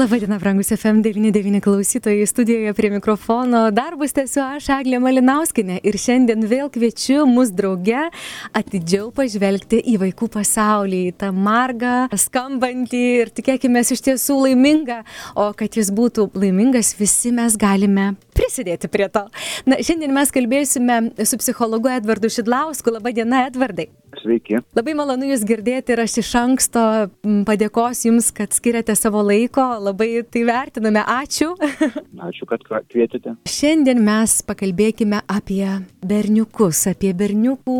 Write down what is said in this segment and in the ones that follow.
Labadiena, brangus FM99 klausytojai, studijoje prie mikrofono. Darbus tęsiu aš, Aglė Malinauskinė. Ir šiandien vėl kviečiu mus drauge atidžiau pažvelgti į vaikų pasaulį, į tą margą, skambantį ir tikėkime iš tiesų laimingą. O kad jis būtų laimingas, visi mes galime prisidėti prie to. Na, šiandien mes kalbėsime su psichologu Edvardu Šidlausku. Labadiena, Edvardai. Sveiki. Labai malonu Jūs girdėti ir aš iš anksto padėkos Jums, kad skiriate savo laiko. Labai tai vertiname. Ačiū. Ačiū, kad kvietėte. Šiandien mes pakalbėkime apie berniukus, apie berniukų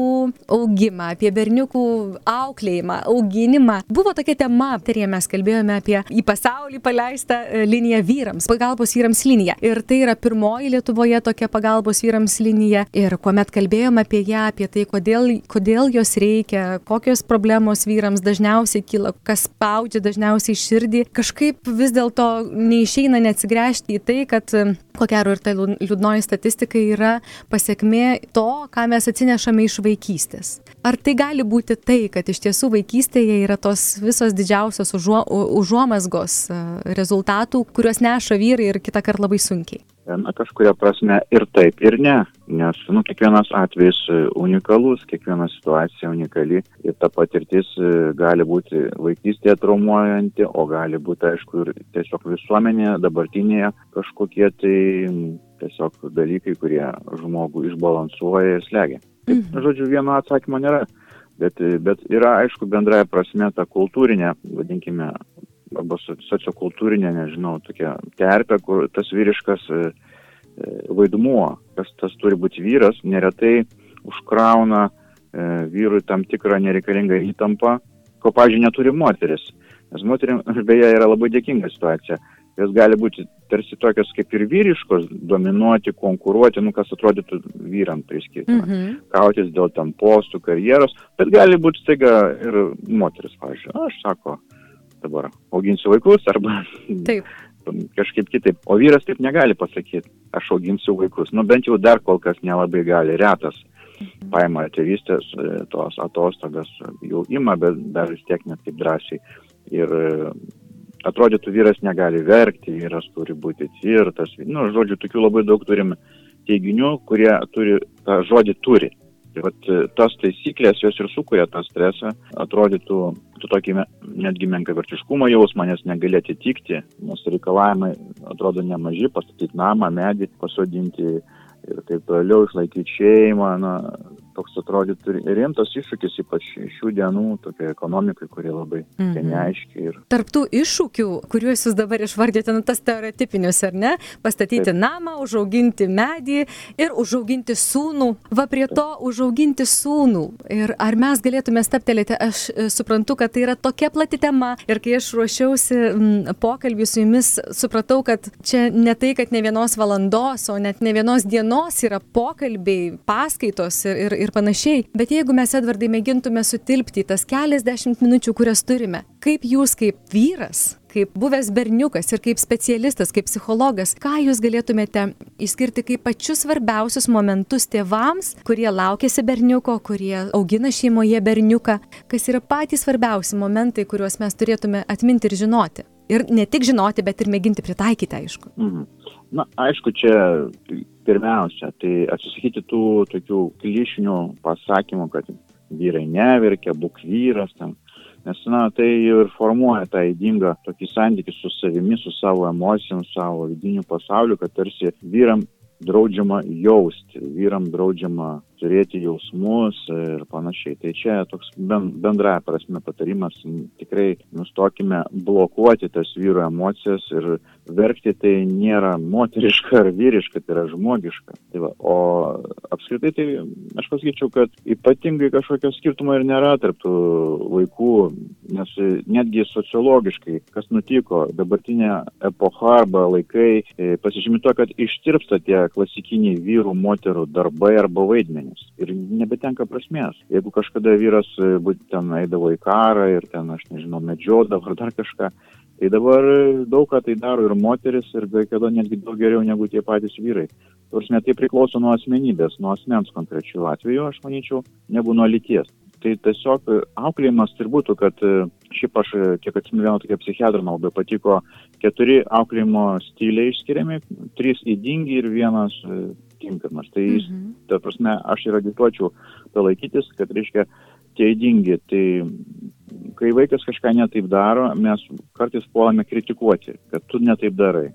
augimą, apie berniukų auklėjimą, auginimą. Buvo tokia tema, aptarė mes kalbėjome apie į pasaulį paleistą e, liniją vyrams, pagalbos vyrams liniją. Ir tai yra pirmoji Lietuvoje tokia pagalbos vyrams linija. Ir kuomet kalbėjome apie ją, apie tai, kodėl, kodėl jos reikia, kokios problemos vyrams dažniausiai kyla, kas spaudžia dažniausiai širdį, kažkaip vis dėlto neišeina neatsigręžti į tai, kad ko gero ir ta liūdnoji statistika yra pasiekmė to, ką mes atsinešame iš vaikystės. Ar tai gali būti tai, kad iš tiesų vaikystėje yra tos visos didžiausios užuo, užuomasgos e, rezultatų, kuriuos neša vyrai ir kitą kartą labai sunkiai? Na, kažkuria prasme ir taip, ir ne, nes nu, kiekvienas atvejis unikalus, kiekviena situacija unikali ir ta patirtis e, gali būti vaikystėje traumuojanti, o gali būti, aišku, ir tiesiog visuomenėje, dabartinėje kažkokie tai tiesiog dalykai, kurie žmogų išbalansuoja ir slegia. Mhm. Žodžiu, vieno atsakymo nėra. Bet, bet yra, aišku, bendraja prasme ta kultūrinė, vadinkime, arba sociokultūrinė, nežinau, tokia terpė, kur tas vyriškas e, e, vaidmuo, kas tas turi būti vyras, neretai užkrauna e, vyrui tam tikrą nereikalingą įtampą, ko, pažiūrėjau, neturi moteris. Nes moterim, beje, yra labai dėkinga situacija. Jos gali būti tarsi tokios kaip ir vyriškos, dominuoti, konkuruoti, nu kas atrodytų vyram priskirti. Mm -hmm. Kautis dėl tam postų, karjeros, bet gali būti staiga ir moteris, pavyzdžiui. Aš sako, dabar auginsiu vaikus arba taip. kažkaip kitaip. O vyras taip negali pasakyti, aš auginsiu vaikus. Nu bent jau dar kol kas nelabai gali, retas. Paima tėvystės e, tos atostogas, jau ima, bet dar vis tiek net taip drąsiai. Ir e, atrodytų vyras negali verkti, vyras turi būti tvirtas. Nu, žodžiu, tokių labai daug turime teiginių, kurie turi tą žodį turi. Tai vat e, tos taisyklės jos ir sukuria tą stresą, atrodytų tu tokį netgi menkavertiškumo jausmą, nes negali atitikti, nes reikalavimai atrodo nemaži, pastatyti namą, medį, pasodinti ir taip toliau, išlaikyti šeimą, na, toks atrodytų rimtas iššūkis, ypač šių dienų tokia ekonomikai, kuri labai mm -hmm. neaiški. Ir... Tarptų iššūkių, kuriuos jūs dabar išvardėte, nu, tas stereotipinius, ar ne? Pastatyti Taip. namą, užauginti medį ir užauginti sūnų. Va prie to užauginti sūnų. Ir ar mes galėtume staptelėti, aš e, suprantu, kad tai yra tokia plati tema. Ir kai aš ruošiausi m, pokalbį su jumis, supratau, kad čia ne tai, kad ne vienos valandos, o net ne vienos dienos yra pokalbiai, paskaitos ir, ir, ir panašiai. Bet jeigu mes, Edvardai, mėgintume sutilpti į tas keliasdešimt minučių, kurias turime, kaip jūs kaip vyras, kaip buvęs berniukas ir kaip specialistas, kaip psichologas, ką jūs galėtumėte išskirti kaip pačius svarbiausius momentus tėvams, kurie laukėsi berniuko, kurie augina šeimoje berniuką, kas yra patys svarbiausi momentai, kuriuos mes turėtume atminti ir žinoti. Ir ne tik žinoti, bet ir mėginti pritaikyti, aišku. Mhm. Na, aišku, čia pirmiausia, tai atsisakyti tų tokių klišinių pasakymų, kad vyrai neverkia, būk vyras tam. Nes, na, tai ir formuoja tą įdingą tokį santykį su savimi, su savo emocijom, savo vidiniu pasauliu, kad tarsi vyram draudžiama jausti, vyram draudžiama turėti jausmus ir panašiai. Tai čia toks bendraja prasme patarimas, tikrai nustokime blokuoti tas vyro emocijas ir verkti tai nėra moteriška ar vyriška, tai yra žmogiška. Tai va, o apskritai tai aš pasakyčiau, kad ypatingai kažkokio skirtumo ir nėra tarptų vaikų, nes netgi sociologiškai, kas nutiko, dabartinė epocha arba laikai e, pasižymė to, kad ištirpsta tie klasikiniai vyrų, moterų darbai arba vaidmenys ir nebetenka prasmės. Jeigu kažkada vyras e, būt ten eidavo į karą ir ten, aš nežinau, medžiodavo ar dar kažką, tai dabar daug ką tai daro ir moteris ir be kada netgi daug geriau negu tie patys vyrai. Nors net tai priklauso nuo asmenybės, nuo asmens konkrečių atveju, aš manyčiau, negu nuo lyties. Tai tiesiog auklėjimas ir būtų, kad e, šiaip aš, e, kiek atsimenu, vieną tokią psichiatrą man labai patiko, keturi auklėjimo stiliai išskiriami, trys įdingi ir vienas e, tinkamas. Tai, mhm. ta prasme, aš ir agituočiau to laikytis, kad reiškia tie įdingi. Tai kai vaikas kažką netaip daro, mes kartais puolame kritikuoti, kad tu netaip darai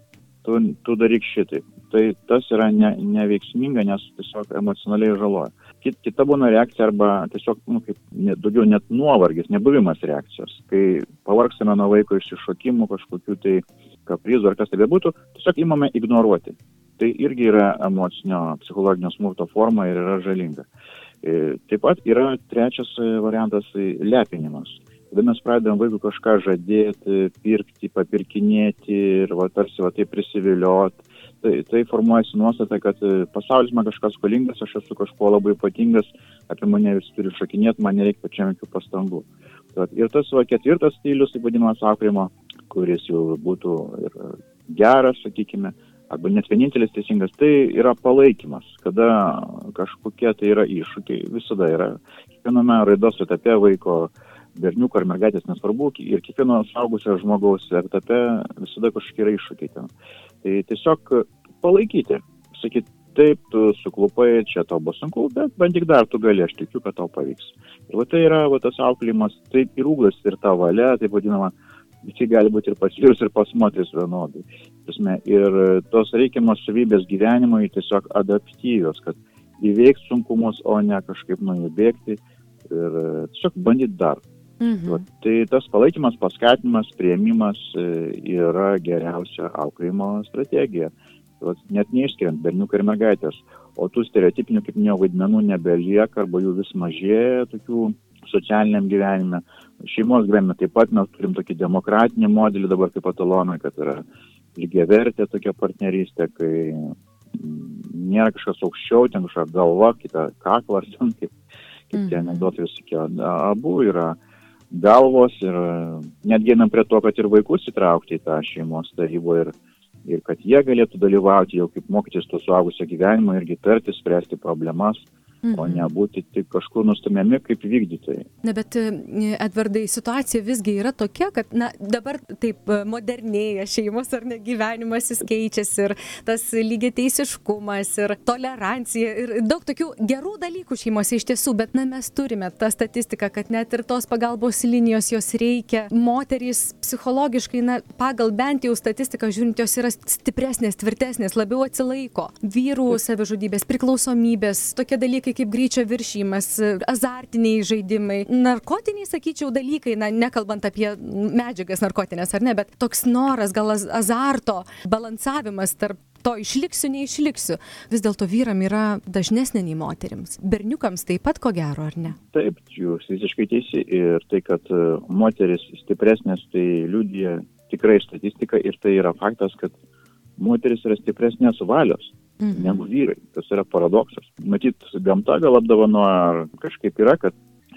tu, tu daryk šitai. Tai tas yra ne, neveiksminga, nes tiesiog emocionaliai žaloja. Kit, kita būna reakcija arba tiesiog, nu, kaip, ne, daugiau net nuovargis, nebuvimas reakcijos. Kai pavargsime nuo vaiko išsišokimų, kažkokių tai kaprizų ar kas tai bebūtų, tiesiog imame ignoruoti. Tai irgi yra emocinio psichologinio smurto forma ir yra žalinga. E, taip pat yra trečias variantas - lepinimas Tada mes pradedam vaikui kažką žadėti, pirkti, papirkinėti ir va, tarsi va, tai prisivilioti. Tai, tai formuojasi nuostata, kad e, pasaulis man kažkas skolingas, aš esu kažkuo labai ypatingas, apie mane visi turi šakinėti, man nereikia pačiam jokių pastangų. Tai, ir tas va, ketvirtas stilius, taip vadinamas auklėjimo, kuris jau būtų ir geras, sakykime, arba net vienintelis teisingas, tai yra palaikymas, kada kažkokie tai yra iššūkiai, visada yra kiekviename raidos etape vaiko berniuko ar mergaitės, nesvarbu, ir kiekvieno saugusio žmogaus etape visada kažkokie yra iššūkiai ten. Tai tiesiog palaikyti, sakyti, taip, tu suklupai, čia tau bus sunku, bet bandyk dar, tu gali, aš tikiu, kad tau pavyks. Ir va tai yra va, tas auklėjimas, taip ir ūglas, ir ta valia, taip vadinama, visi gali būti ir pas vyrus, ir pas moteris vienodai. Prasme, ir tos reikiamos savybės gyvenimui tiesiog adaptyvios, kad įveiks sunkumus, o ne kažkaip nuo jų bėgti ir tiesiog bandyti dar. Mhm. Va, tai tas palaikymas, paskatinimas, prieimimas e, yra geriausia auklėjimo strategija. Va, net neišskiriant berniuką ir mergaitės. O tų stereotipinių, kaip minėjau, vaidmenų nebelieka arba jų vis mažėja tokių socialiniam gyvenime. Šeimos gyvenime taip pat mes turim tokį demokratinį modelį dabar kaip patolonai, kad yra lygiai vertė tokia partnerystė, kai nėra kažkas aukščiau, ten kažkokia galva, kita kaklas, ten kaip, kaip mm. tie mhm. anegdotai visokie. Abu yra galvos ir netgi einam prie to, kad ir vaikus įtraukti į tą šeimos tarybą ir, ir kad jie galėtų dalyvauti jau kaip mokytis to suaugusio gyvenimo irgi tarti, spręsti problemas mhm. o ne būti tik kažkur nustumiami kaip vykdytojai. Na, bet e, Edvardai, situacija visgi yra tokia, kad na, dabar taip e, modernėja šeimos ar ne gyvenimas jis keičiasi ir tas lygiai teisiškumas ir tolerancija ir daug tokių gerų dalykų šeimose iš tiesų, bet na, mes turime tą statistiką, kad net ir tos pagalbos linijos jos reikia. Moterys psichologiškai, na, pagal bent jau statistiką žiūrint, jos yra stipresnės, tvirtesnės, labiau atsilaiko. Vyrų savižudybės, priklausomybės, tokie dalykai kaip greičio viršymas, azartiniai žaidimai, narkotiniai, sakyčiau, dalykai, na, nekalbant apie medžiagas narkotinės ar ne, bet toks noras, gal azarto, balansavimas tarp to išliksiu, neišliksiu. Vis dėlto vyram yra dažnesnė nei moteriams. Berniukams taip pat ko gero, ar ne? Taip, jūs visiškai teisi. Ir tai, kad e, moteris stipresnės, tai liūdija tikrai statistika ir tai yra faktas, kad moteris yra stipresnės valios mhm. negu vyrai. Tas yra paradoksas. Matyt, gamta gal apdovanoja, ar kažkaip yra, kad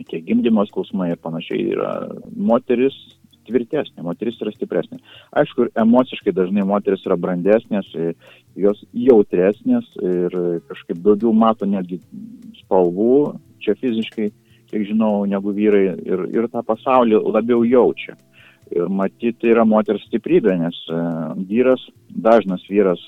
tie gimdymo skausmai ir panašiai yra moteris tvirtesnė, moteris yra stipresnė. Aišku, emociškai dažnai moteris yra brandesnės, jos jautresnės ir kažkaip daugiau mato netgi spalvų, čia fiziškai, kiek žinau, negu vyrai ir, ir tą pasaulį labiau jaučia. Ir matyti, tai yra moters stiprybė, nes vyras, dažnas vyras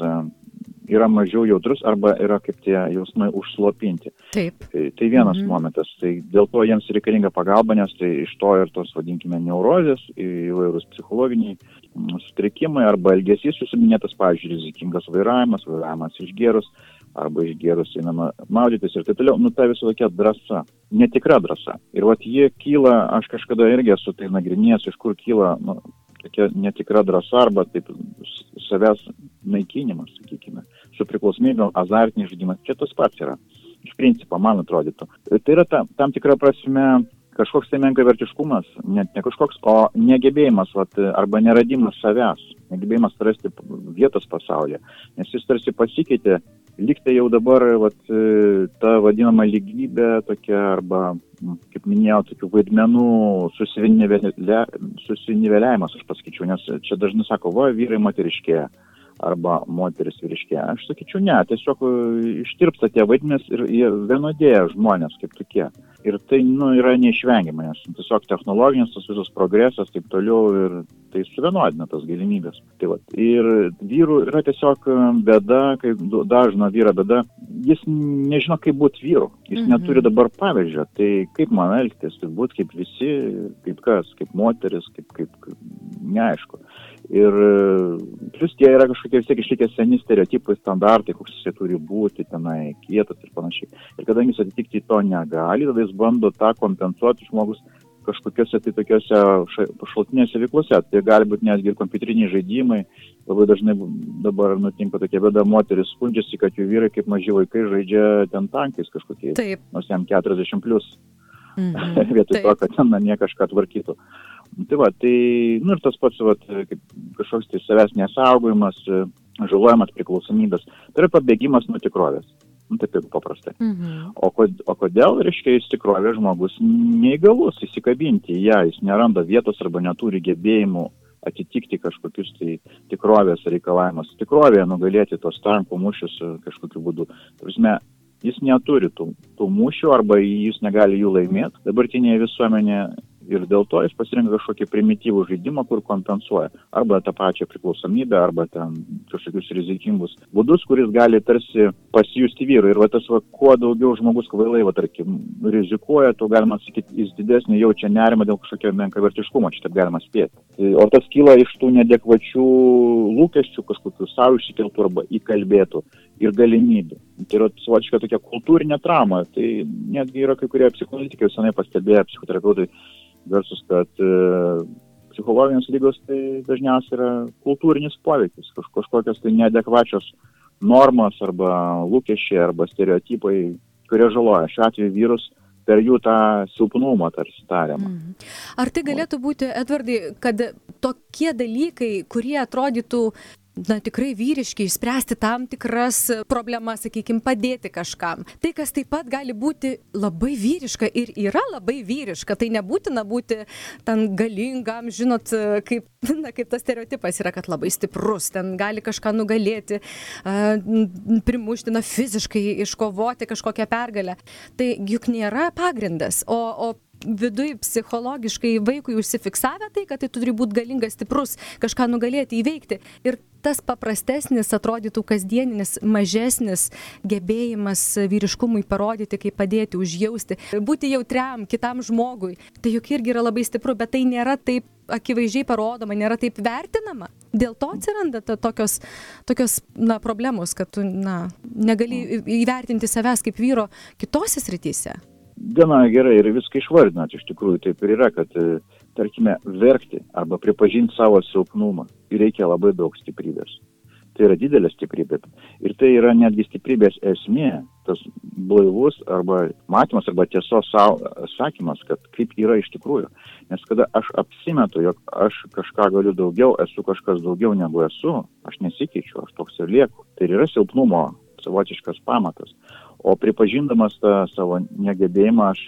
yra mažiau jautrus arba yra kaip tie jausmai užslopinti. Taip. Tai, tai vienas mhm. momentas. Tai dėl to jiems reikalinga pagalba, nes tai iš to ir tos, vadinkime, neurozės, įvairūs psichologiniai mm, sutrikimai arba elgesys susiminėtas, pavyzdžiui, rizikingas vairavimas, vairavimas išgerus arba išgerus einama maudytis ir taip toliau. Nu, ta visą tokia drąsa, netikra drąsa. Ir vat jie kyla, aš kažkada irgi esu tai nagrinėjęs, iš kur kyla nu, tokia netikra drąsa arba taip savęs naikinimas, sakykime, su priklausomybė, azartinis žaidimas, čia tas pats yra. Iš principo, man atrodytų. Tai yra ta, tam tikra prasme kažkoks tai menkavertiškumas, net ne kažkoks, o negebėjimas vat, arba neradimas savęs, negebėjimas rasti vietos pasaulyje, nes jis tarsi pasikeitė Liktai jau dabar vat, ta vadinama lygybė tokia arba, kaip minėjau, tokių vaidmenų susiniveliavimas, aš pasakyčiau, nes čia dažnai sako, va, vyrai moteriškėja arba moteris vyriškėja. Aš sakyčiau, ne, tiesiog e, ištirpsta tie vaidmenys ir jie vienodėja žmonės kaip tokie. Ir tai nu, yra neišvengiama, nes tiesiog technologinis tas visas progresas taip toliau ir tai suvienodina tas galimybės. Tai va, ir vyrų yra tiesiog e, bėda, kai dažno vyro bėda, jis nežino, kaip būti vyru, jis mhm. neturi dabar pavyzdžio, tai kaip man elgtis, tai būti kaip visi, kaip kas, kaip moteris, kaip, kaip, kaip neaišku. Ir plus tie yra kažkokie vis tiek išlikę seni stereotipai, standartai, koks jisai turi būti tenai, kietas ir panašiai. Ir kadangi jis atitikti to negali, tada jis bando tą kompensuoti žmogus kažkokiuose tai tokiuose šaltinėse veiklose. Tai gali būti netgi ir kompiuteriniai žaidimai. Labai dažnai dabar nutinka tokia bėda, moteris skundžiasi, kad jų vyrai kaip maži vaikai žaidžia ten tankais kažkokiais. Taip. Nors jam 40 plus. Mm -hmm. Vietoj Taip. to, kad ten namie kažką tvarkytų. Tai va, tai, nu ir tas pats, va, kaip kažkoks tai savęs nesaugojimas, žalojimas priklausomybės, tai yra pabėgimas nuo tikrovės. Taip jau paprastai. Mhm. O, kod, o kodėl, reiškia, jis tikrovė žmogus neįgalus įsikabinti į ją, jis neranda vietos arba neturi gebėjimų atitikti kažkokius tai tikrovės reikalavimus. Tikrovėje nugalėti tos tankų mūšius kažkokiu būdu. Prasme, jis neturi tų, tų mūšių arba jis negali jų laimėti. Dabartinėje visuomenėje ir dėl to jis pasirenka kažkokį primityvų žaidimą, kur kompensuoja arba tą pačią priklausomybę, arba ten kažkokius rizikingus būdus, kuris gali tarsi pasijusti vyru. Ir va tas, va, kuo daugiau žmogus kvailai, va, tarkim, rizikuoja, tuo galima sakyti, jis didesnį jaučia nerimą dėl kažkokio menkavertiškumo, čia taip galima spėti. Tai, o tas kyla iš tų nedekvačių lūkesčių, kažkokių savo išsikeltų arba įkalbėtų ir galimybių. Tai yra savotiška tokia kultūrinė trauma. Tai netgi yra kai kurie psicholitikai senai pastebėję, psichoterapeutai, versus kad e, psichologinės lygos tai dažniausiai yra kultūrinis poveikis, kaž, kažkokios tai neadekvačios normos arba lūkesčiai arba stereotipai, kurie žaloja šiuo atveju vyrus per jų tą silpnumą tarsi tariamą. Mm. Ar tai galėtų būti, Edvardai, kad tokie dalykai, kurie atrodytų na tikrai vyriški išspręsti tam tikras problemas sakykim padėti kažkam. Tai kas taip pat gali būti labai vyriška ir yra labai vyriška tai nebūtina būti ten galingam žinot kaip na kaip tas stereotipas yra kad labai stiprus ten gali kažką nugalėti a, primušti na fiziškai iškovoti kažkokią pergalę. Tai juk nėra pagrindas. O o viduj psichologiškai vaikui užsifiksavę tai kad tai turi būt galingas stiprus kažką nugalėti įveikti. Ir tas paprastesnis atrodytų kasdieninis mažesnis gebėjimas vyriškumui parodyti kaip padėti užjausti būti jautriam kitam žmogui. Tai juk irgi yra labai stipru bet tai nėra taip akivaizdžiai parodoma nėra taip vertinama. Dėl to atsiranda ta tokios tokios na problemos kad tu na negali įvertinti savęs kaip vyro kitose srityse gana gerai ir viską išvardinat, iš tikrųjų taip ir yra, kad, e, tarkime, verkti arba pripažinti savo silpnumą reikia labai daug stiprybės. Tai yra didelė stiprybė. Ir tai yra netgi stiprybės esmė, tas blaivus arba matymas arba tiesos sakymas, kad kaip yra iš tikrųjų. Nes kada aš apsimetu, jog aš kažką galiu daugiau, esu kažkas daugiau negu esu, aš nesikeičiu, aš toks ir lieku. Tai yra silpnumo savotiškas pamatas o pripažindamas tą savo negebėjimą aš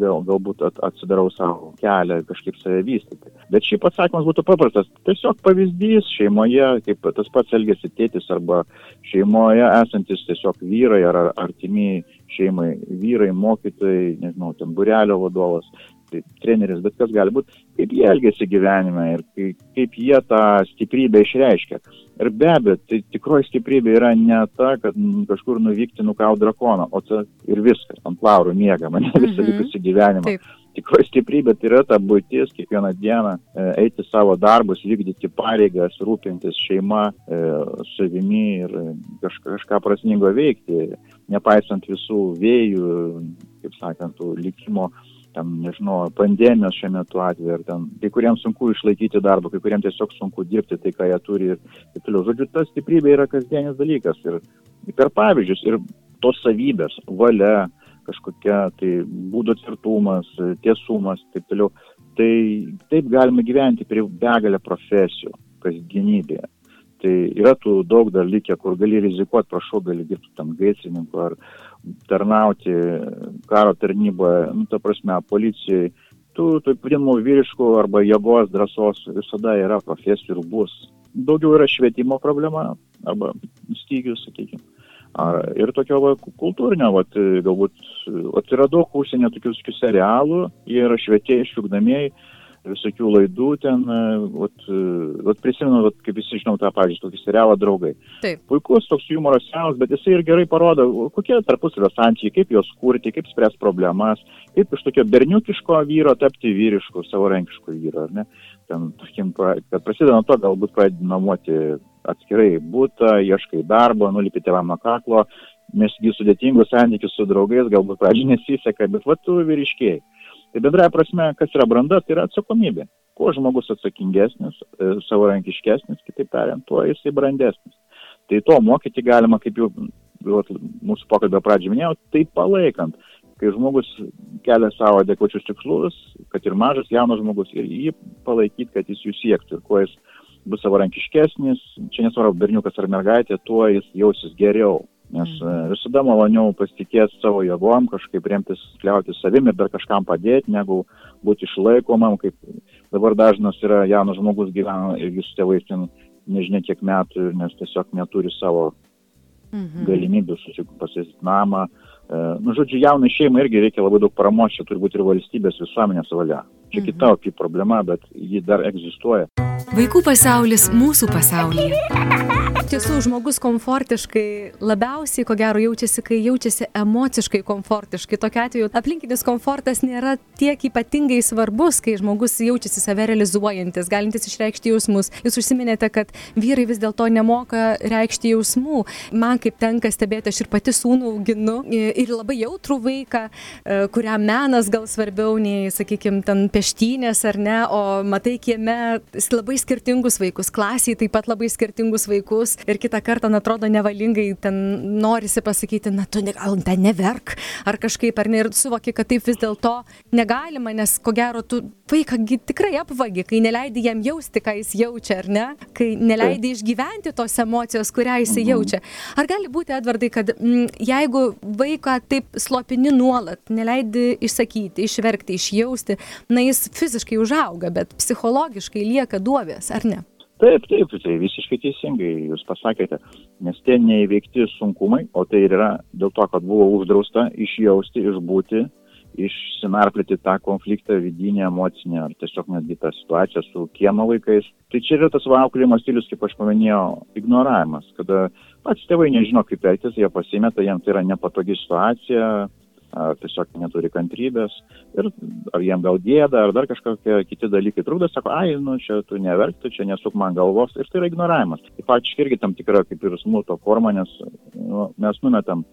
vėl galbūt at, atsidarau savo kelią kažkaip save vystyti. Bet šiaip atsakymas būtų paprastas. Tiesiog pavyzdys šeimoje, kaip tas pats elgesi tėtis arba šeimoje esantis tiesiog vyrai ar artimiai šeimai, vyrai, mokytojai, nežinau, ten burelio vadovas, tai treneris, bet kas gali būti, kaip jie elgesi gyvenime ir kaip, jie tą stiprybę išreiškia. Ir be abejo, tai tikroji stiprybė yra ne ta, kad kažkur nuvykti nukaut drakoną, o tai ir viskas, ant laurų miega, mane visą mhm. likusį gyvenimą. Taip. Tikroji stiprybė tai yra ta būtis, kiekvieną dieną e, eiti savo darbus, vykdyti pareigas, rūpintis šeima, e, savimi ir kažką, kažką prasmingo veikti, nepaisant visų vėjų, kaip sakant, likimo ten, nežinau, pandemijos šiuo metu atveju, ar ten, kai kuriems sunku išlaikyti darbą, kai kuriems tiesiog sunku dirbti tai, ką jie turi ir taip toliau. Žodžiu, ta stiprybė yra kasdienis dalykas ir per pavyzdžius ir tos savybės, valia, kažkokia tai būdo tvirtumas, tiesumas, taip toliau. Tai taip galima gyventi prie begalę profesijų kasdienybėje. Tai yra tų daug dar likę, kur gali rizikuoti, prašau, gali dirbti tam gaisrininku ar tarnauti karo tarnyboje, nu, ta prasme, policijai. Tų, taip vadinamų, vyriškų arba jėgos drąsos visada yra profesijų ir bus. Daugiau yra švietimo problema arba stygius, sakykime. Ar, ir tokio va, kultūrinio, va, galbūt, daug užsienio tokių serialų, yra švietėjai, šūkdamieji, visokių laidų ten, e, vat, e, vat prisimenu, vat, kaip visi žinau tą, pavyzdžiui, tokį serialą draugai. Taip. Puikus toks humoro serialas, bet jisai ir gerai parodo, kokie tarpusavio santykiai, kaip juos kurti, kaip spręs problemas, kaip iš tokio berniukiško vyro tapti vyrišku, savarankišku vyru, ar ne? Ten, tarkim, kad prasideda nuo to, galbūt pradedi namuoti atskirai būtą, ieškai darbo, nulipi tėvam nuo kaklo, mesgi sudėtingus santykius su draugais, galbūt pradžiai nesiseka, bet va tu vyriškiai. Tai bendraja prasme, kas yra branda, tai yra atsakomybė. Kuo žmogus atsakingesnis, e, savarankiškesnis, kitaip tariant, tuo jisai brandesnis. Tai to mokyti galima, kaip jau mūsų pokalbio pradžioje minėjau, tai palaikant, kai žmogus kelia savo adekvačius tikslus, kad ir mažas, jaunas žmogus, ir jį palaikyti, kad jis jų siektų ir kuo jis bus savarankiškesnis, čia nesvarbu berniukas ar mergaitė, tuo jis jausis geriau. Nes e, visada maloniau pasitikėti savo jėgom, kažkaip remtis, kliauti savimi dar kažkam padėti, negu būti išlaikomam, kaip dabar dažnas yra jaunas žmogus gyvena ir jis tėvais ten nežinia kiek metų, nes tiesiog neturi savo mhm. galimybių pasisiti namą. E, nu, žodžiu, jaunai šeimai irgi reikia labai daug paramos, čia turi būti ir valstybės visuomenės valia. Čia mhm. kita opi problema, bet ji dar egzistuoja. Vaikų pasaulis mūsų pasaulyje tiesų žmogus komfortiškai labiausiai ko gero jaučiasi, kai jaučiasi emociškai komfortiškai. Tokiu atveju aplinkinis komfortas nėra tiek ypatingai svarbus, kai žmogus jaučiasi save realizuojantis, galintis išreikšti jausmus. Jūs užsiminėte, kad vyrai vis dėlto nemoka reikšti jausmų. Man kaip tenka stebėti, aš ir pati sūnų auginu ir labai jautrų vaiką, e, kuriam menas gal svarbiau nei, sakykime, ten peštynės ar ne, o matai kieme labai skirtingus vaikus, klasiai taip pat labai skirtingus vaikus ir kitą kartą, na, atrodo nevalingai, ten norisi pasakyti, na, tu gal ten neverk, ar kažkaip, ar ne, ir suvoki, kad taip vis dėlto negalima, nes ko gero tu vaiką tikrai apvagi, kai neleidi jam jausti, ką jis jaučia, ar ne, kai neleidi išgyventi tos emocijos, kurią jis mhm. jaučia. Ar gali būti, Edvardai, kad m, mm, jeigu vaiką taip slopini nuolat, neleidi išsakyti, išverkti, išjausti, na, jis fiziškai užauga, bet psichologiškai lieka duovės, ar ne? Taip, taip, tai visiškai teisingai jūs pasakėte, nes tie neįveikti sunkumai, o tai ir yra dėl to, kad buvo uždrausta išjausti, išbūti, išsinarplėti tą konfliktą vidinį, emocinį ar tiesiog netgi tą situaciją su kiemo vaikais. Tai čia yra tas auklėjimo stilius, kaip aš paminėjau, ignoravimas, kada pats tėvai nežino, kaip elgtis, jie pasimeta, jiems tai yra nepatogi situacija, ar tiesiog neturi kantrybės, ir ar jiem gal gėda, ar dar kažkokie kiti dalykai trukdo, sako, ai, nu čia tu neverkti, čia nesuk man galvos, ir tai yra ignoravimas. Tai faktiškai irgi tam tikra kaip ir smurto forma, nes nu, mes numetam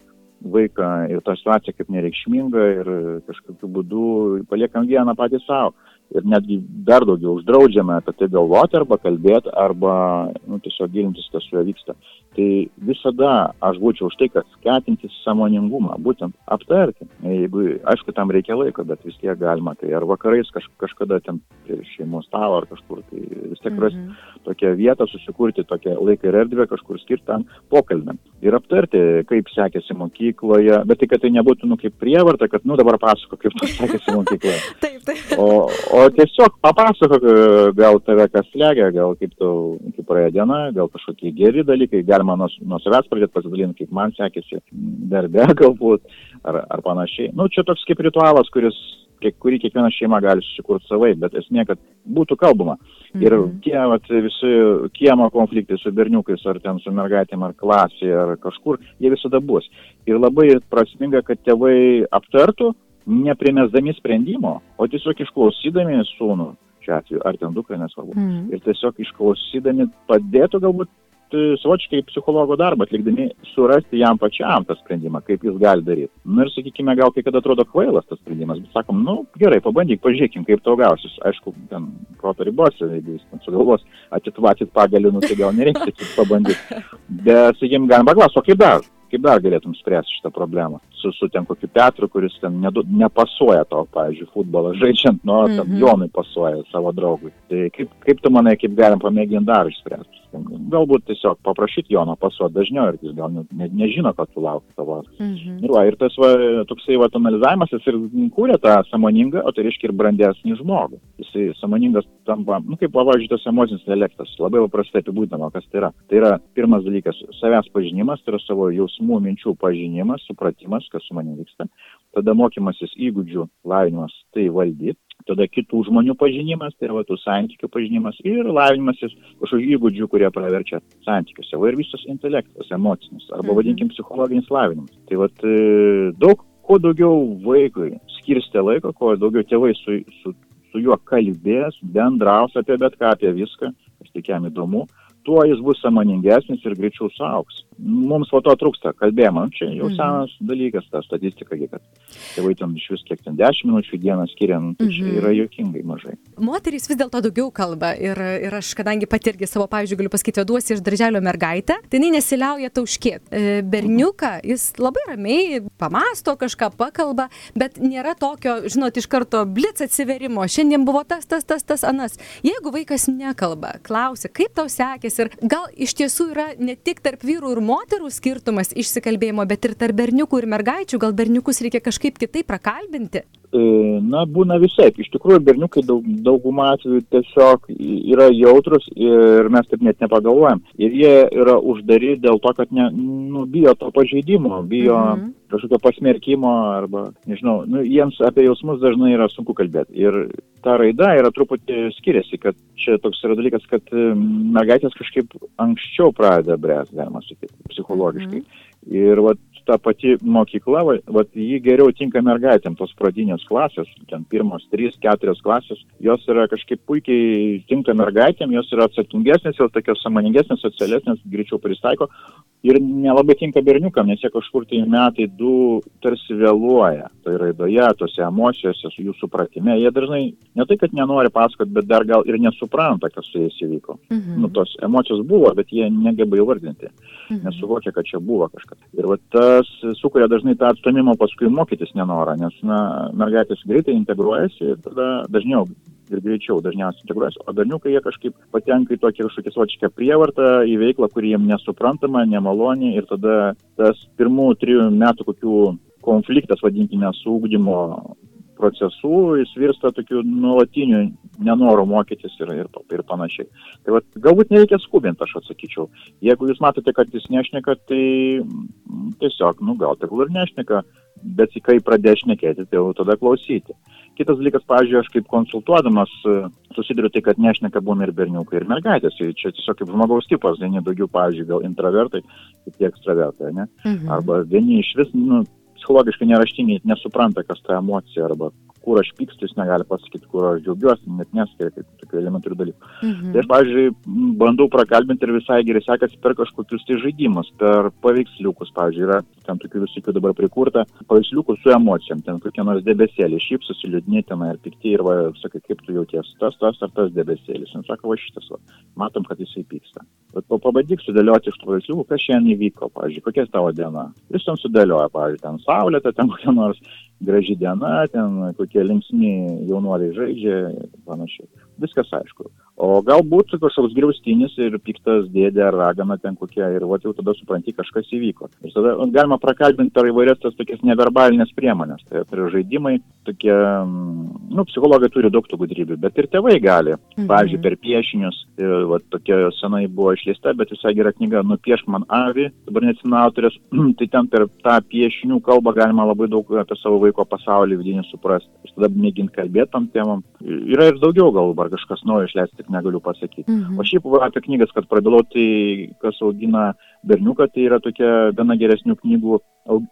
vaiką ir tą situaciją kaip nereikšmingą ir kažkokiu būdu paliekam vieną patį savo ir netgi dar daugiau uždraudžiame apie tai galvoti arba kalbėti arba nu, tiesiog gilintis, kas su juo vyksta. Tai visada aš būčiau už tai, kad skatinti samoningumą, būtent aptarti. Jeigu, aišku, tam reikia laiko, bet vis tiek galima. Tai ar vakarais kaž, kažkada ten šeimos stalo ar kažkur, tai vis tiek rasti mm -hmm. tokią vietą, susikurti tokią laiką ir erdvę kažkur skirtam pokalbėm. Ir aptarti, kaip sekėsi mokykloje, bet tai, kad tai nebūtų, nu, kaip prievarta, kad, nu, dabar pasako, kaip sekėsi mokykloje. taip, taip. O, o tiesiog papasakok, e, gal tave kas slegia, gal kaip tau, kaip praėjo diena, gal kažkokie geri dalykai, galima nuo, nuo savęs pradėti pasidalinti, kaip man sekėsi darbe galbūt, ar, ar panašiai. Nu, čia toks kaip ritualas, kuris kiek, kurį kiekviena šeima gali susikurti savai, bet esmė, kad būtų kalbama. Mhm. Ir tie vat, visi kiemo konfliktai su berniukais, ar ten su mergaitėm, ar klasėje, ar kažkur, jie visada bus. Ir labai prasminga, kad tėvai aptartų, neprimesdami sprendimo, o tiesiog išklausydami sūnų, šiuo atveju, ar ten dukrą, nesvarbu, mm. ir tiesiog išklausydami padėtų galbūt e, savočiai psichologo darbą atlikdami surasti jam pačiam tą sprendimą, kaip jis gali daryti. Na ir sakykime, gal kai kada atrodo kvailas tas sprendimas, bet sakom, nu gerai, pabandyk, pažiūrėkim, kaip tau gausis. Aišku, ten proto ribose, jeigu jis ten sugalvos atitvatit pagalį, nu tai gal nereikia tik pabandyti. Bet, sakykime, galima paklausti, o kaip dar? Kaip dar galėtum spręsti šitą problemą? Su, su ten kokiu Petru, kuris ten nedu, nepasuoja to, pavyzdžiui, futbolą žaidžiant, nu, mm -hmm. Jonui pasuoja savo draugui. Tai kaip, kaip tu manai, kaip galim pamėginti dar išspręsti? galbūt tiesiog paprašyti Jono pasuoti dažniau ir jis gal ne, ne, nežino, kad tu lauki tavo. Mhm. Ir, va, ir tas va, toksai va, analizavimas jis ir kūrė tą samoningą, o tai reiškia ir brandesnį žmogų. Jisai samoningas tampa, nu, kaip pavyzdžiui, tas emocinis intelektas, labai paprastai apibūdinama, kas tai yra. Tai yra pirmas dalykas - savęs pažinimas, tai yra savo jausmų, minčių pažinimas, supratimas, kas su manimi vyksta. Tada mokymasis įgūdžių lavinimas, tai valdyti tada kitų žmonių pažinimas, tai yra va, tų santykių pažinimas ir lavinimasis kažkokių įgūdžių, kurie praverčia santykiuose. Va ir visas intelektas, emocinis, arba mhm. vadinkim psichologinis lavinimas. Tai va e, daug, kuo daugiau vaikui skirstė laiko, kuo daugiau tėvai su, su, su juo kalbės, bendraus apie bet ką, apie viską, kas tik jam įdomu, tuo jis bus samoningesnis ir greičiau sauks. Mums po to trūksta kalbėjimo. Čia jau mhm. senas dalykas, ta statistika, kad tėvai ten iš vis kiek ten 10 minučių dieną skiria, nu, tai čia mhm. yra jokingai mažai. Moterys vis dėlto daugiau kalba ir, ir aš, kadangi pati irgi savo pavyzdžių galiu pasakyti, duosi iš darželio mergaitę, tai jinai nesiliauja tauškėti. E, berniuką jis labai ramiai pamasto kažką, pakalba, bet nėra tokio, žinot, iš karto blitz atsiverimo. Šiandien buvo tas, tas, tas, tas, anas. Jeigu vaikas nekalba, klausia, kaip tau sekėsi ir gal iš tiesų yra ne tik tarp vyrų ir moterų skirtumas išsikalbėjimo, bet ir tarp berniukų ir mergaičių, gal berniukus reikia kažkaip kitaip prakalbinti? E, na, būna visai. Iš tikrųjų, berniukai daug, daugumą atveju tiesiog yra jautrus ir mes taip net nepagalvojam. Ir jie yra uždari dėl to, kad ne, nu, bijo to pažeidimo, bijo mhm. kažkokio pasmerkimo arba, nežinau, nu, jiems apie jausmus dažnai yra sunku kalbėti. Ir ta raida yra truputį skiriasi, kad čia toks yra dalykas, kad mergaitės kažkaip anksčiau pradeda bręs, galima sakyti, psichologiškai. Mhm. Ir vat, ta pati mokykla, vat, ji geriau tinka mergaitėm, tos pradinės klasės, ten pirmos, trys, keturios klasės, jos yra kažkaip puikiai tinka mergaitėm, jos yra atsakingesnės, jos tokios samoningesnės, socialesnės, greičiau pristaiko ir nelabai tinka berniukam, nes jie kažkur tai metai du tarsi vėluoja, tai raidoje, tose emocijose, su jų supratime, jie dažnai ne tai, kad nenori pasakoti, bet dar gal ir nesupranta, kas su jais įvyko. Mhm. Nu, tos emocijos buvo, bet jie negeba įvardinti, mhm. nesuvokia, kad čia buvo kažkas. Ir va tas sukuria dažnai tą atstumimą paskui mokytis nenorą, nes na, mergaitės greitai integruojasi ir tada dažniau ir greičiau dažniausiai integruojasi, o berniukai jie kažkaip patenka į tokį kažkokį svočią prievartą, į veiklą, kuri jiems nesuprantama, nemaloni ir tada tas pirmų trijų metų kokių konfliktas, vadinkime, su ūkdymo procesu, jis virsta tokiu nuolatiniu nenoru mokytis ir, ir, ir panašiai. Tai vat, galbūt nereikia skubinti, aš atsakyčiau. Jeigu jūs matote, kad jis nešneka, tai tiesiog, nu gal tegul ir nešneka, bet kai pradės šnekėti, tai jau tada klausyti. Kitas dalykas, pavyzdžiui, aš kaip konsultuodamas e, susiduriu tai, kad nešneka būna ir berniukai, ir mergaitės. Tai čia tiesiog kaip žmogaus tipas, vieni daugiau, pavyzdžiui, gal intravertai, kiti ekstravertai, ne? Mhm. Arba vieni iš vis, nu, psichologiškai neraštingi, nesupranta, kas ta emocija, arba kur aš pykstu, jis negali pasakyti, kur aš džiaugiuosi, net neskiria kaip tokių elementarių dalykų. Mhm. Tai aš, pavyzdžiui, bandau prakalbinti ir visai gerai sekasi per kažkokius tai žaidimus, per paveiksliukus, pavyzdžiui, yra ten tokių visokių dabar prikurta, paveiksliukų su emocijom, ten kokie nors debesėlį, šypsosi liūdni ten ir pikti ir va, sakai, kaip tu jauties, tas, tas ar tas debesėlis. Ir sako, va šitas, va, matom, kad jisai pyksta. Bet pabandyk sudėlioti iš tų paveiksliukų, kas šiandien įvyko, pavyzdžiui, kokia tavo diena. Jis ten sudėlioja, pavyzdžiui, ten saulėta, ten kokia nors graži diena, ten kokie linksmi jaunuoliai žaidžia ir panašiai. Viskas aišku. O galbūt kažkoks griaustinis ir piktas dėdė ar ragana ten kokia ir va jau tada supranti, kažkas įvyko. Ir tada galima prakalbinti per įvairias tas tokias neverbalinės priemonės. Tai yra žaidimai, tokie, nu, psichologai turi daug tų gudrybių, bet ir tėvai gali. Mhm. Pavyzdžiui, per piešinius, ir, va, tokia senai buvo išleista, bet visai gera knyga, nupiešk man avį, dabar neatsimenu autorės, tai ten per tą piešinių kalbą galima labai daug apie savo vaiko pasaulį vidinį suprasti. Ir tada mėginti kalbėti tam temam. Yra ir daugiau gal, ar kažkas naujo išleisti, tik negaliu pasakyti. Mhm. O šiaip apie knygas, kad prabilau, tai kas augina berniuką, tai yra tokia viena geresnių knygų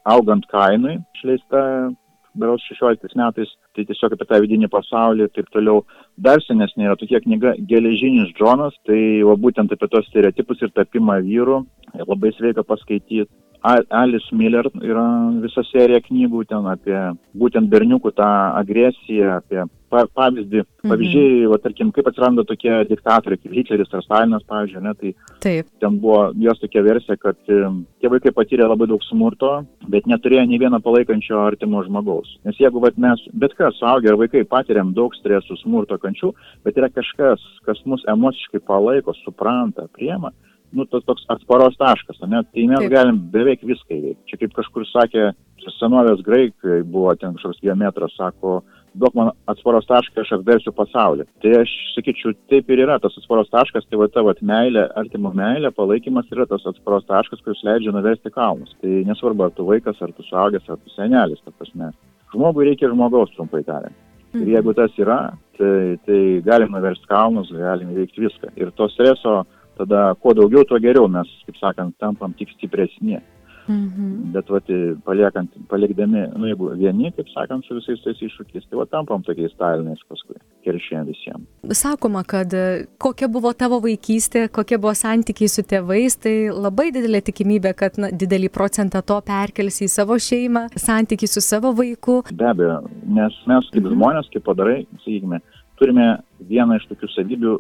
augant kainui išleista beros 16 metais, tai tiesiog apie tą vidinį pasaulį ir taip toliau. Dar senesnė yra tokia knyga Geležinis Džonas, tai va būtent apie tos stereotipus ir tapimą vyrų, labai sveika paskaityti. Alice Miller yra visa serija knygų ten apie būtent berniukų tą agresiją, apie pa, pavyzdį, mhm. pavyzdžiai, va, tarkim, kaip atsiranda tokie diktatoriai, kaip Hitleris ar Stalinas, pavyzdžiui, ne, tai Taip. ten buvo jos tokia versija, kad tie vaikai patyrė labai daug smurto, bet neturėjo nei vieno palaikančio artimo žmogaus. Nes jeigu va, mes, bet kas, suaugę ar vaikai, patiriam daug stresų, smurto, kančių, bet yra kažkas, kas mus emociškai palaiko, supranta, priema, nu, tas toks atsparos taškas, ne? tai mes Taip. galim beveik viską įveikti. Čia kaip kažkur sakė, senovės graikai buvo ten kažkoks geometras, sako, duok man atsparos tašką, aš apversiu pasaulį. Tai aš sakyčiau, taip ir yra tas atsparos taškas, tai va tavo meilė, artimo meilė, palaikymas yra tas atsparos taškas, kuris leidžia nuversti kalnus. Tai nesvarbu, ar tu vaikas, ar tu suaugęs, ar tu senelis, ta prasme. Žmogui reikia žmogaus, trumpai tariant. Ir mhm. jeigu tas yra, tai, tai galim nuversti kalnus, galim įveikti viską. Ir to streso tada kuo daugiau, tuo geriau mes, kaip sakant, tampam tik stipresni. Mhm. Bet vat, paliekant, palikdami, nu jeigu vieni, kaip sakant, su visais tais iššūkiais, tai va tampam tokiais staliniais paskui, keršėjom visiems. Sakoma, kad e, kokia buvo tavo vaikystė, kokie buvo santykiai su tėvais, tai labai didelė tikimybė, kad na, didelį procentą to perkelsi į savo šeimą, santykiai su savo vaiku. Be abejo, nes mes kaip mhm. žmonės, kaip padarai, sakykime, turime vieną iš tokių savybių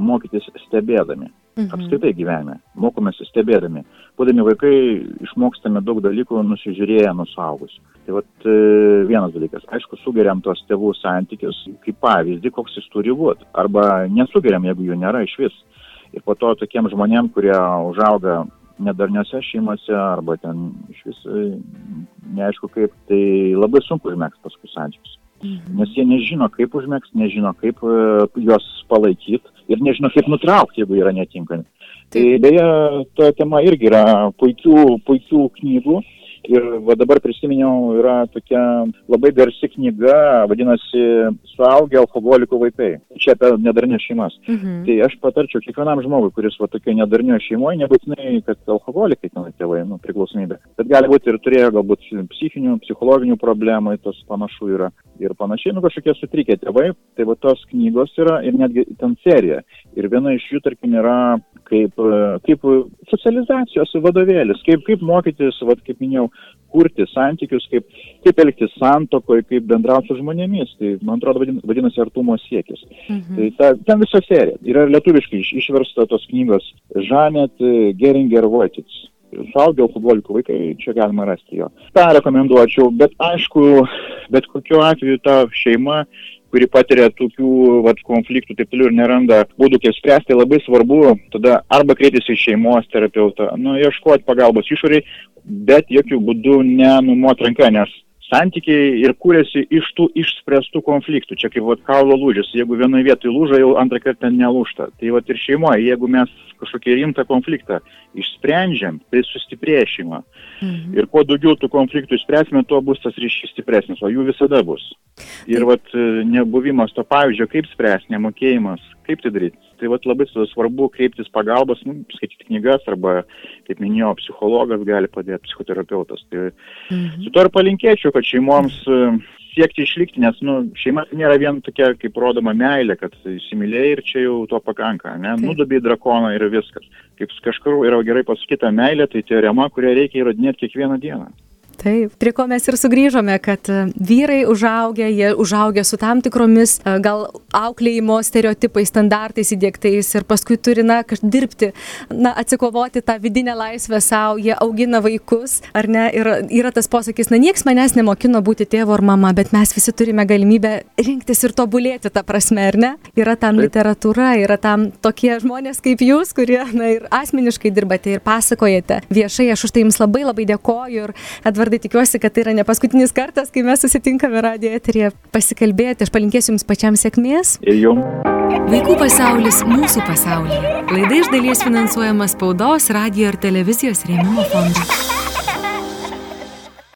mokytis stebėdami. Mhm. Apskritai gyvenime. Mokomės stebėdami. Būdami vaikai išmokstame daug dalykų nusižiūrėję nuo suaugusių. Tai vat e, vienas dalykas. Aišku, sugeriam tos tėvų santykius kaip pavyzdį, koks jis turi būti. Arba nesugeriam, jeigu jų nėra iš vis. Ir po to tokiem žmonėm, kurie užauga nedarniose šeimose arba ten iš vis e, neaišku kaip, tai labai sunku užmėgti paskui santykius. Mhm. Nes jie nežino, kaip užmėgsti, nežino, kaip uh, juos palaikyti ir nežino, kaip nutraukti, jeigu yra netinkami. Tai beje, ta tema irgi yra puikių, puikių knygų. Ir va dabar prisiminiau, yra tokia labai garsi knyga, vadinasi Suaugę alkoholikų vaikai. Čia apie nedarnės šeimas. Mhm. Tai aš patarčiau kiekvienam žmogui, kuris va tokio nedarnio šeimoje, nebūtinai, kad alkoholikai ten tėvai, nu, priklausomybė. Bet gali būti ir turėjo galbūt psichinių, psichologinių problemų, tas panašu yra ir panašiai, nu kažkokie sutrikę tėvai, tai va tos knygos yra ir netgi ten serija. Ir viena iš jų, tarkim, yra kaip, kaip socializacijos vadovėlis, kaip, kaip mokytis, va, kaip minėjau, kurti santykius, kaip, kaip elgtis santokoje, kaip bendrauti su žmonėmis. Tai, man atrodo, vadinasi artumo siekis. Mhm. Tai ta, ten visa serija. Yra lietuviškai iš, išversta tos knygos Žanet Geringer Votits suaugę alkoholikų vaikai, čia galima rasti jo. tą rekomenduočiau, bet aišku, bet kokiu atveju ta šeima kuri patiria tokių vat, konfliktų taip toliau ir neranda būdų, kaip spręsti, labai svarbu tada arba kreiptis į šeimos terapeutą, nu, ieškoti pagalbos išoriai, bet jokių būdų nenumot ranką, nes santykiai ir kūrėsi iš tų išspręstų konfliktų. Čia kaip vat, kaulo lūžis, jeigu vienoje vietoje lūža, jau antrą kartą nelūžta. Tai vat ir šeimoje, jeigu mes kažkokį rimtą konfliktą išsprendžiam, tai sustiprėja šeima. Mhm. Ir kuo daugiau tų konfliktų išspręsime, tuo bus tas ryšys stipresnis, o jų visada bus. Ir vat nebuvimas to pavyzdžio, kaip spręsti, nemokėjimas, kaip tai daryti. Tai vat labai svarbu kreiptis pagalbos, nu, skaityti knygas arba, kaip minėjau, psichologas gali padėti, psichoterapeutas. Tai mhm. su to ir palinkėčiau, kad šeimoms e, siekti išlikti, nes nu, šeima nėra vien tokia, kaip rodoma meilė, kad įsimylėjai ir čia jau to pakanka, ne? Nudobiai drakoną ir viskas. Kaip kažkur yra gerai pasakyta meilė, tai teorema, kurią reikia įrodinėti kiekvieną dieną. Taip, prie ko mes ir sugrįžome, kad e, vyrai užaugę, jie užaugę su tam tikromis e, gal auklėjimo stereotipais, standartais įdėktais ir paskui turi, na, dirbti, na, atsikovoti tą vidinę laisvę savo, jie augina vaikus, ar ne, ir yra tas posakis, na, nieks manęs nemokino būti tėvo ar mama, bet mes visi turime galimybę rinktis ir tobulėti tą prasme, ar ne? Yra tam Taip. literatūra, yra tam tokie žmonės kaip jūs, kurie, na, ir asmeniškai dirbate ir pasakojate viešai, aš už tai jums labai labai dėkoju ir Edvardai Edvardai, tikiuosi, kad tai yra ne paskutinis kartas, kai mes susitinkame radijo eterėje pasikalbėti. Aš palinkėsiu Jums pačiam sėkmės. Ir Jums. Vaikų pasaulis mūsų pasaulyje. Laida iš dalies finansuojama spaudos, radio ir televizijos rėmimo fondo.